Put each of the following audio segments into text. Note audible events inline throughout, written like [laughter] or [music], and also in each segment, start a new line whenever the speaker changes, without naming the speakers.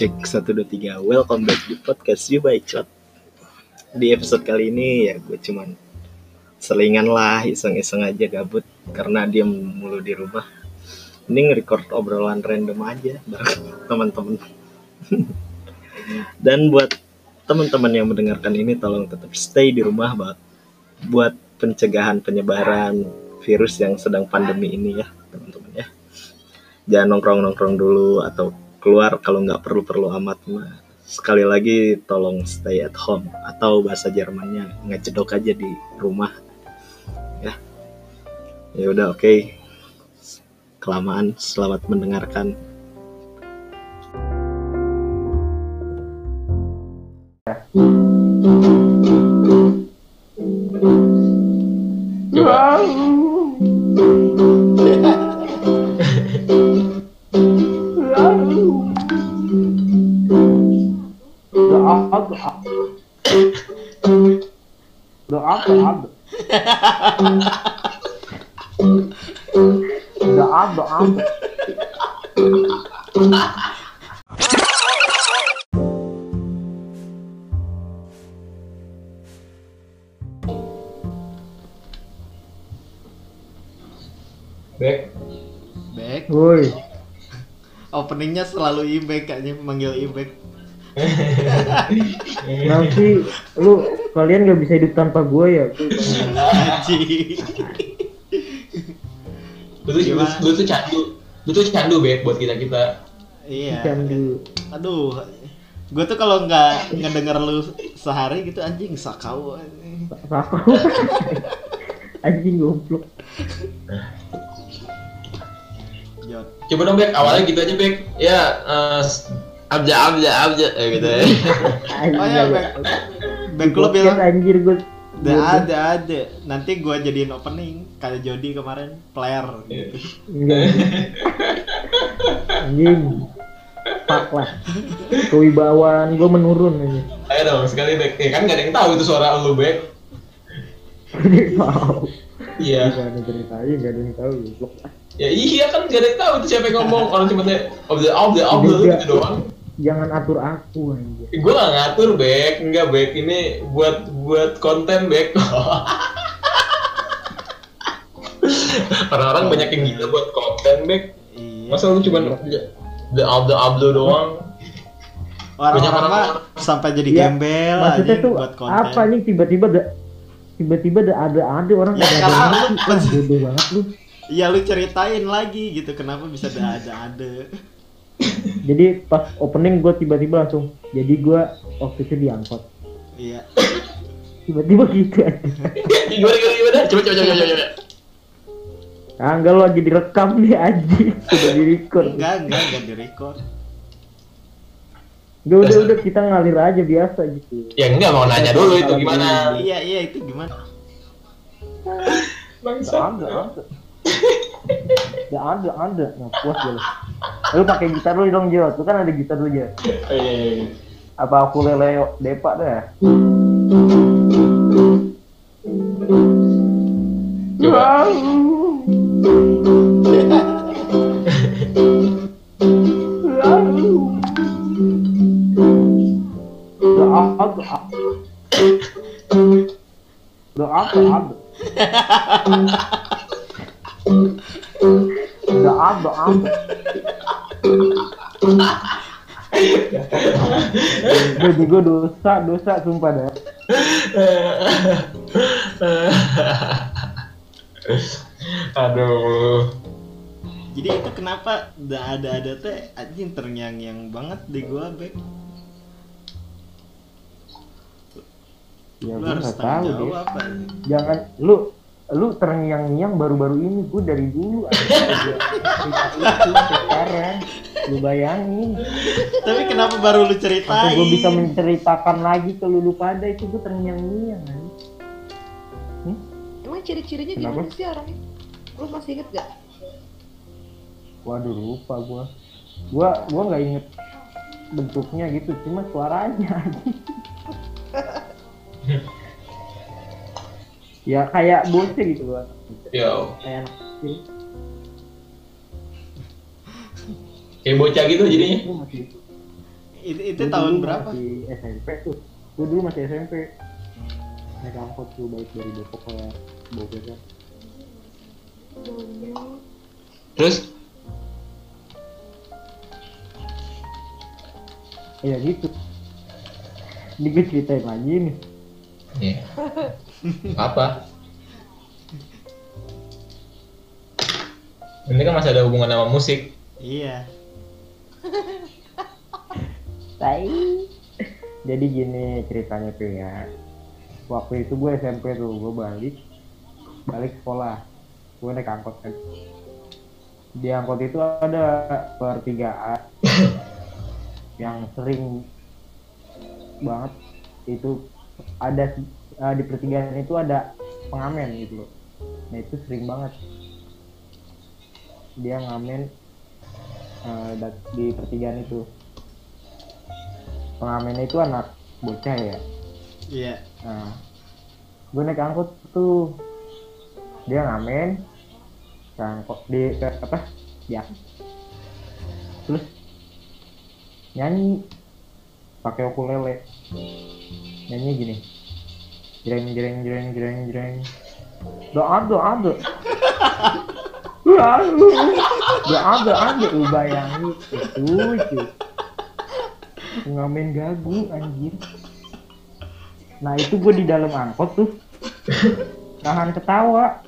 Cek 1, 2, 3 Welcome back di podcast You by Chat Di episode kali ini ya gue cuman Selingan lah iseng-iseng aja gabut Karena dia mulu di rumah. Ini nge-record obrolan random aja Bareng [laughs] teman-teman. [laughs] Dan buat teman-teman yang mendengarkan ini Tolong tetap stay di rumah buat Buat pencegahan penyebaran virus yang sedang pandemi ini ya teman-teman ya. Jangan nongkrong-nongkrong dulu atau keluar kalau nggak perlu-perlu amat mah. Sekali lagi tolong stay at home atau bahasa Jermannya ngecedok aja di rumah. Ya. Ya udah oke. Okay. kelamaan selamat mendengarkan
Woi,
Openingnya selalu Ibek kayaknya manggil Ibek. [laughs]
nanti lu kalian gak bisa hidup tanpa gue ya?
Haji.
Lu tuh, lu, tuh candu. Lu tuh candu, Bek, buat kita-kita.
Iya.
Candu.
Aduh. Gue tuh kalau nggak ngedenger lu sehari gitu anjing sakau. anjing. [laughs]
Apa? Anjing goblok. [laughs]
Coba dong, Bek. Awalnya gitu aja, Bek. Ya, eh, abja, abja, abja. Eh, gitu ya.
Oh ya, Bek. Bek lu bilang
anjir gue.
ada ada ada. Nanti gua jadiin opening kayak Jody kemarin player gitu.
Enggak. Anjing. Pak lah. Kewibawaan gue menurun aja.
Ayo dong, sekali, Bek. Eh, kan gak ada yang tahu itu suara lu, Bek. [laughs]
Mau.
Iya.
Gak ada ceritanya, gak ada yang tahu.
Ya iya kan gak ada yang tahu itu siapa yang ngomong. Orang cuma tanya, abja, abja, abja,
Juga.
gitu doang.
Jangan atur aku anjir.
Gue gak ngatur, Bek. Enggak, Bek. Ini buat buat konten, Bek. [laughs] Orang-orang banyak yang gila buat konten, Bek.
Iya.
Masa lu cuma the abdo abdo doang?
Orang-orang
banyak
mah sampai jadi
Ya,
gembel
Maksudnya
anjing
tuh
buat konten.
apa nih tiba-tiba ada tiba-tiba ada ada ada orang
Ya,
ada bodoh banget lu.
Ya lu ceritain lagi gitu kenapa bisa ada ada ada. [laughs]
Jadi pas opening gue tiba-tiba langsung jadi gue waktu itu diangkut.
Iya.
Tiba-tiba gitu [laughs]
gimana gimana gimana? Coba coba coba coba. coba.
Ah, enggak lo lagi direkam nih Aji. Sudah di record.
Enggak, enggak, enggak di record.
Udah udah udah kita ngalir aja biasa gitu.
Ya enggak mau nanya dulu itu gimana?
Iya, iya itu gimana?
Gak ada, ada. Ada. Nah, puas gue lu. Lu pakai gitar lu dong, Jo. Tuh kan ada gitar lu, Jo.
Oh, iya, iya, iya.
Apa aku lele depak dah?
Coba.
Gak ada. Gak ada, Jadi gue dosa, dosa sumpah dah.
Aduh.
Jadi itu kenapa ada ada ada teh anjing terngiang-ngiang banget di gua, Bek.
Ya
Lu harus
tahu
tanggung
deh.
jawab apa.
Jangan lu lu terngiang-ngiang baru-baru ini gue dari dulu ada cerita itu sekarang lu bayangin.
Tapi kenapa baru lu ceritain?
gue bisa menceritakan lagi ke lu pada itu gue terngiang-ngiang kan?
Emang ciri-cirinya gimana sih orangnya? Lu masih inget gak?
waduh lupa gua. Gua gua nggak inget bentuknya gitu cuma suaranya [laughs] ya kayak bocah gitu gua
Yo,
kayak anak kecil
kayak bocah gitu jadinya.
masih
Itu, itu
Gua
tahun berapa?
Masih SMP tuh. Gue dulu masih SMP. Naik angkot tuh balik dari Depok ke Bogor kan.
Terus
Iya gitu. Ini gue ceritain lagi nih.
Iya. Apa? Ini kan masih ada hubungan sama musik.
Iya.
Tai. Jadi gini ceritanya tuh ya. Waktu itu gue SMP tuh, gue balik balik sekolah. Gue naik angkot kan. Di angkot itu ada pertigaan [laughs] yang sering banget itu ada eh, di pertigaan itu ada pengamen gitu loh. Nah itu sering banget. Dia ngamen da- di pertigaan itu. Pengamennya itu anak bocah ya?
Iya.
nah gue naik angkot tuh. Dia ngamen angkot di apa ya. Terus nyanyi pakai ukulele. Nyanyi gini. Jreng jreng jreng jreng jreng. Doa doa doa Gak ada ada lu bayangin itu cuy ngamen gagu anjir. Nah itu gue di dalam angkot tuh. Nahan ketawa.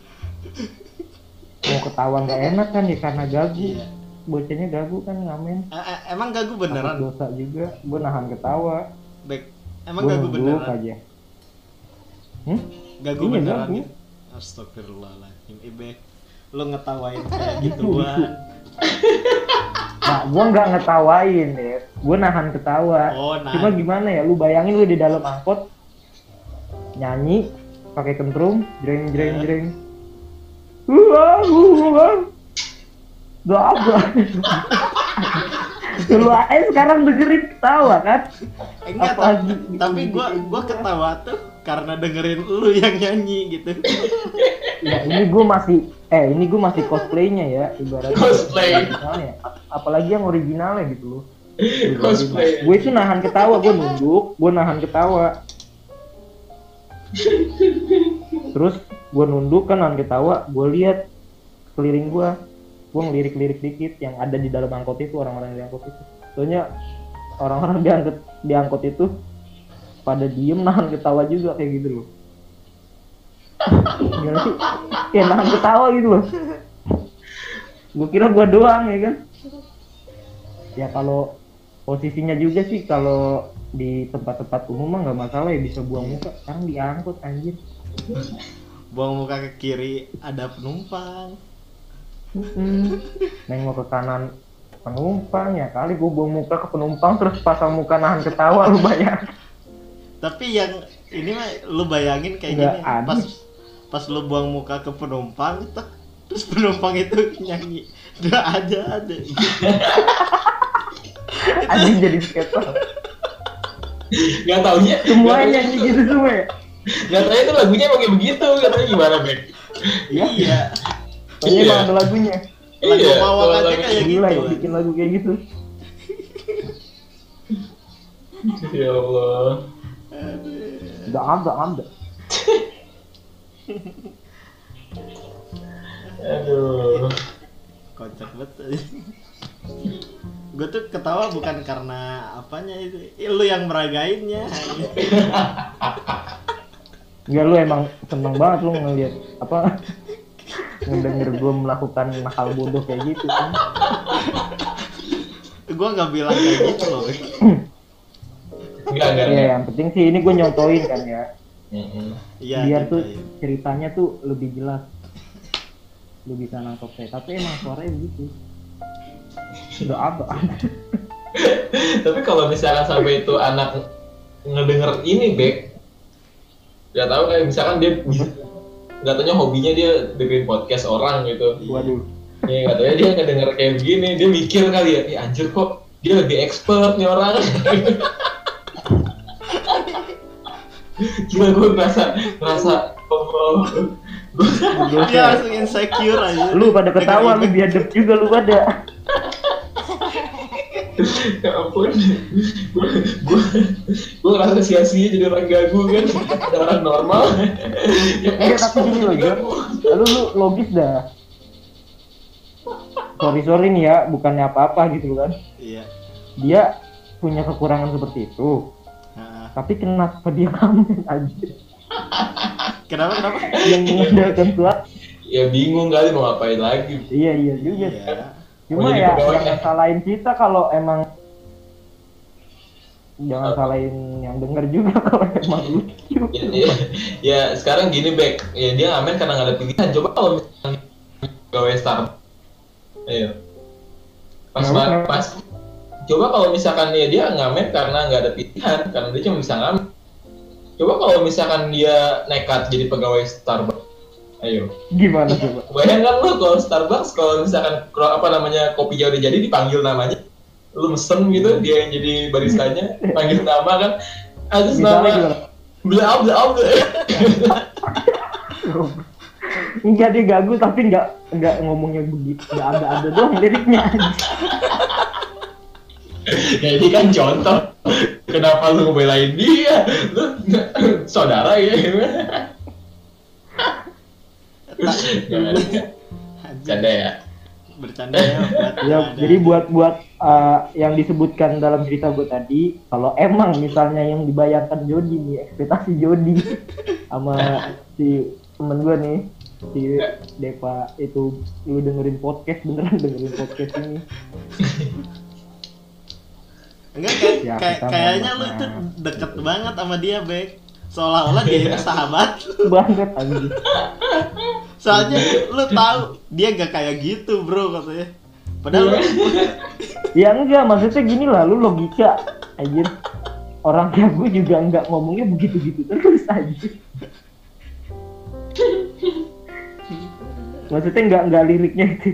Mau ketawa nggak enak kan ya karena gagu.
Iya.
Bocahnya gagu kan ngamen
E- e- emang gagu
takut
beneran?
dosa juga gue nahan ketawa
Baik. Emang
gue
gagu beneran?
aja hmm?
Gagu
Iya,
beneran
gagu.
gitu. Astagfirullahaladzim. Ibek. Lu ngetawain kayak gituan. [laughs]
nah gue nggak ngetawain ya gue nahan ketawa
Oh, nah.
Cuma gimana ya, lu bayangin lu di dalam angkot nyanyi pakai kentrum, jreng jreng
Iya.
jreng. Wah, wah. Gak apa. Lu aja sekarang dengerin ketawa kan?
Enggak,
Apa
ta-
lagi?
tapi gua gua ketawa tuh karena dengerin lu yang nyanyi gitu.
Ya ini gue masih, eh ini gue masih cosplaynya ya, ibaratnya.
Cosplay.
Originalnya. Apalagi yang originalnya gitu loh. [laughs]
Cosplay.
Gue itu nahan ketawa, gue nunduk, gue nahan ketawa. Terus gue nunduk kan nahan ketawa, gue lihat keliling gue, gue ngelirik-lirik dikit yang ada di dalam angkot itu orang-orang di angkot itu. Soalnya orang-orang di angkot di angkot itu pada diem nahan ketawa juga kayak gitu loh. [laughs] Gimana sih? Ya nahan ketawa gitu loh. Gue kira gue doang ya kan. Ya kalau posisinya juga sih kalau di tempat-tempat umum mah nggak masalah ya bisa buang muka sekarang diangkut anjir [laughs]
Buang muka ke kiri ada penumpang.
Mm-mm. nengok ke kanan penumpang ya kali gue buang muka ke penumpang terus pasang muka nahan ketawa lu bayang
Tapi yang ini mah lu bayangin kayak
Nggak
gini
ada.
pas pas lu buang muka ke penumpang tek, terus penumpang itu nyanyi udah ada ada
anjing jadi skater
Gak taunya.
semuanya nyanyi gitu semua ya
Gak taunya itu lagunya kayak begitu. Katanya gimana, Bek?
iya
soalnya
Iya.
emang ada lagunya.
Lagu
Iya, kalau
aja
lagu-
kayak
gila
gitu.
ya bikin lagu kayak gitu.
Ya Allah.
nggak ada ada
Aduh.
kocak betul. Gue tuh ketawa bukan karena apanya itu. Ih, lu yang meragainnya.
Enggak lu emang seneng banget lu ngeliat apa ngedenger gue melakukan hal bodoh kayak gitu kan
gue nggak bilang kayak gitu loh.
Enggak, enggak.
ya yang penting sih ini gue nyontoin kan ya
iya
biar
gitu,
tuh
iya.
ceritanya tuh lebih jelas lu bisa nangkep saya tapi emang suaranya begitu udah apa
Tapi kalau misalkan sampai itu anak ngedenger ini, Bek. Gak tahu kayak misalkan dia nggak taunya hobinya dia dengerin podcast orang gitu.
waduh.
Ya nggak taunya dia ngedenger kayak begini, dia mikir kali ya, "Ih, anjir kok dia lebih expert nih orang. [laughs] Gila gue ngerasa ngerasa oh,
dia langsung insecure aja.
Lu pada ketawa lu biadab juga lu pada
ya ampun gue gue gue ngerasa sia-sia jadi orang gagu kan ada orang normal yang
Eh, tapi gini loh, Jon. Lu, lu logis dah. Sorry sorry nih ya, bukannya apa-apa gitu kan.
Iya.
Dia punya kekurangan seperti itu.
Nah,
Tapi kenapa dia ngamen aja?
kenapa kenapa?
Yang mengandalkan suat.
ya bingung kali mau ngapain lagi
Iya iya juga.
Iya.
Cuma ya jangan salahin kita kalau emang jangan salahin yang denger juga [laughs] kalau emang lucu.
ya, ya, ya sekarang gini Bek. Ya dia ngamen karena nggak ada pilihan. Coba kalau misalnya gawe Starbucks. Ayo. Pas
kenapa?
pas coba kalau misalkan ya dia ngamen karena nggak ada pilihan karena dia cuma bisa ngamen. Coba kalau misalkan dia nekat jadi pegawai Starbucks ayo
Gimana coba?
bayangkan lu kalau Starbucks kalau misalkan kalau apa namanya kopinya udah jadi dipanggil namanya lu mesen gitu dia yang jadi baristanya panggil nama kan atas
Misalnya
nama bla bla bla
Enggak dia gagu tapi enggak enggak ngomongnya begitu. Enggak ada ada doang liriknya aja.
ya ini kan contoh kenapa lu ngebelain dia lu saudara ya. [laughs] Canda ya
Bercanda ya. [laughs] buat
Ya, jadi buat buat uh, yang disebutkan dalam cerita gue tadi, kalau emang misalnya yang dibayangkan Jody nih, ekspektasi Jody sama [laughs] si temen gue nih, si Deva itu lu dengerin podcast beneran dengerin podcast ini.
Enggak kayak
Ya,
kayak- kayaknya lu itu deket banget sama dia, Bek. Seolah-olah dia itu sahabat.
banget anjir.
Soalnya lu tahu dia gak kayak gitu, Bro, katanya. Padahal
Ya [laughs] enggak, maksudnya gini lah, lu logika anjir. Orang kayak gue juga enggak ngomongnya begitu-gitu terus aja. Maksudnya enggak enggak liriknya itu.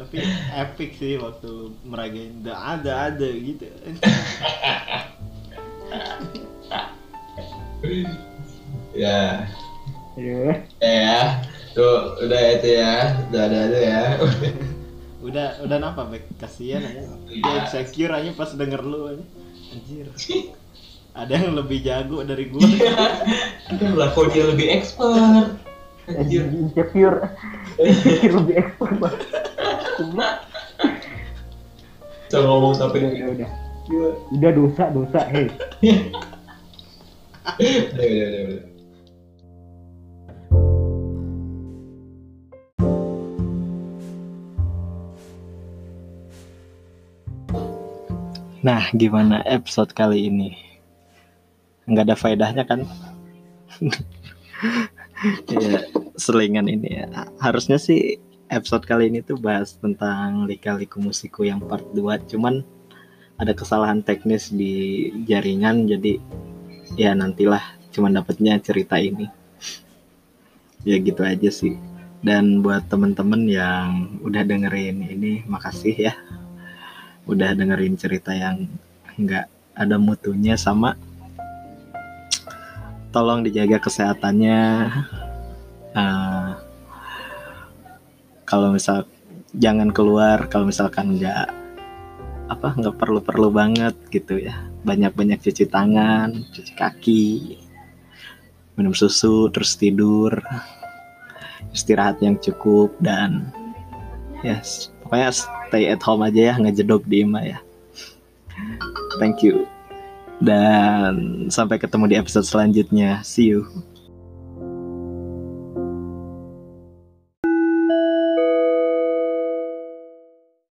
tapi epic sih waktu lu meragain ada ada ada gitu.
ya
Aduh.
ya tuh udah itu ya udah ada ada ya [laughs]
Udah udah napa, Bek? Kasihan aja. Dia insecure aja pas denger lu aja. Anjir. [laughs] Ada yang lebih jago dari gua.
kan lah kok dia lebih expert
Anjir, insecure. Insecure lebih ekspor banget.
bisa ngomong tapi
Udah, udah. Udah dosa, dosa, hei. [laughs]
udah udah udah udah
Nah, gimana episode kali ini? Nggak ada faedahnya kan? [laughs] ya, selingan ini ya. Harusnya sih episode kali ini tuh bahas tentang lika-liku musiku yang part 2. Cuman ada kesalahan teknis di jaringan jadi ya nantilah cuman dapatnya cerita ini. Ya gitu aja sih. Dan buat temen-temen yang udah dengerin ini, makasih ya udah dengerin cerita yang nggak ada mutunya sama tolong dijaga kesehatannya. Eh, kalau misal jangan keluar kalau misalkan nggak apa nggak perlu perlu banget gitu ya. Banyak banyak cuci tangan cuci kaki minum susu terus tidur istirahat yang cukup dan yes pokoknya stay at home aja ya ngejedok di imah ya. Thank you. Dan sampai ketemu di episode selanjutnya. See you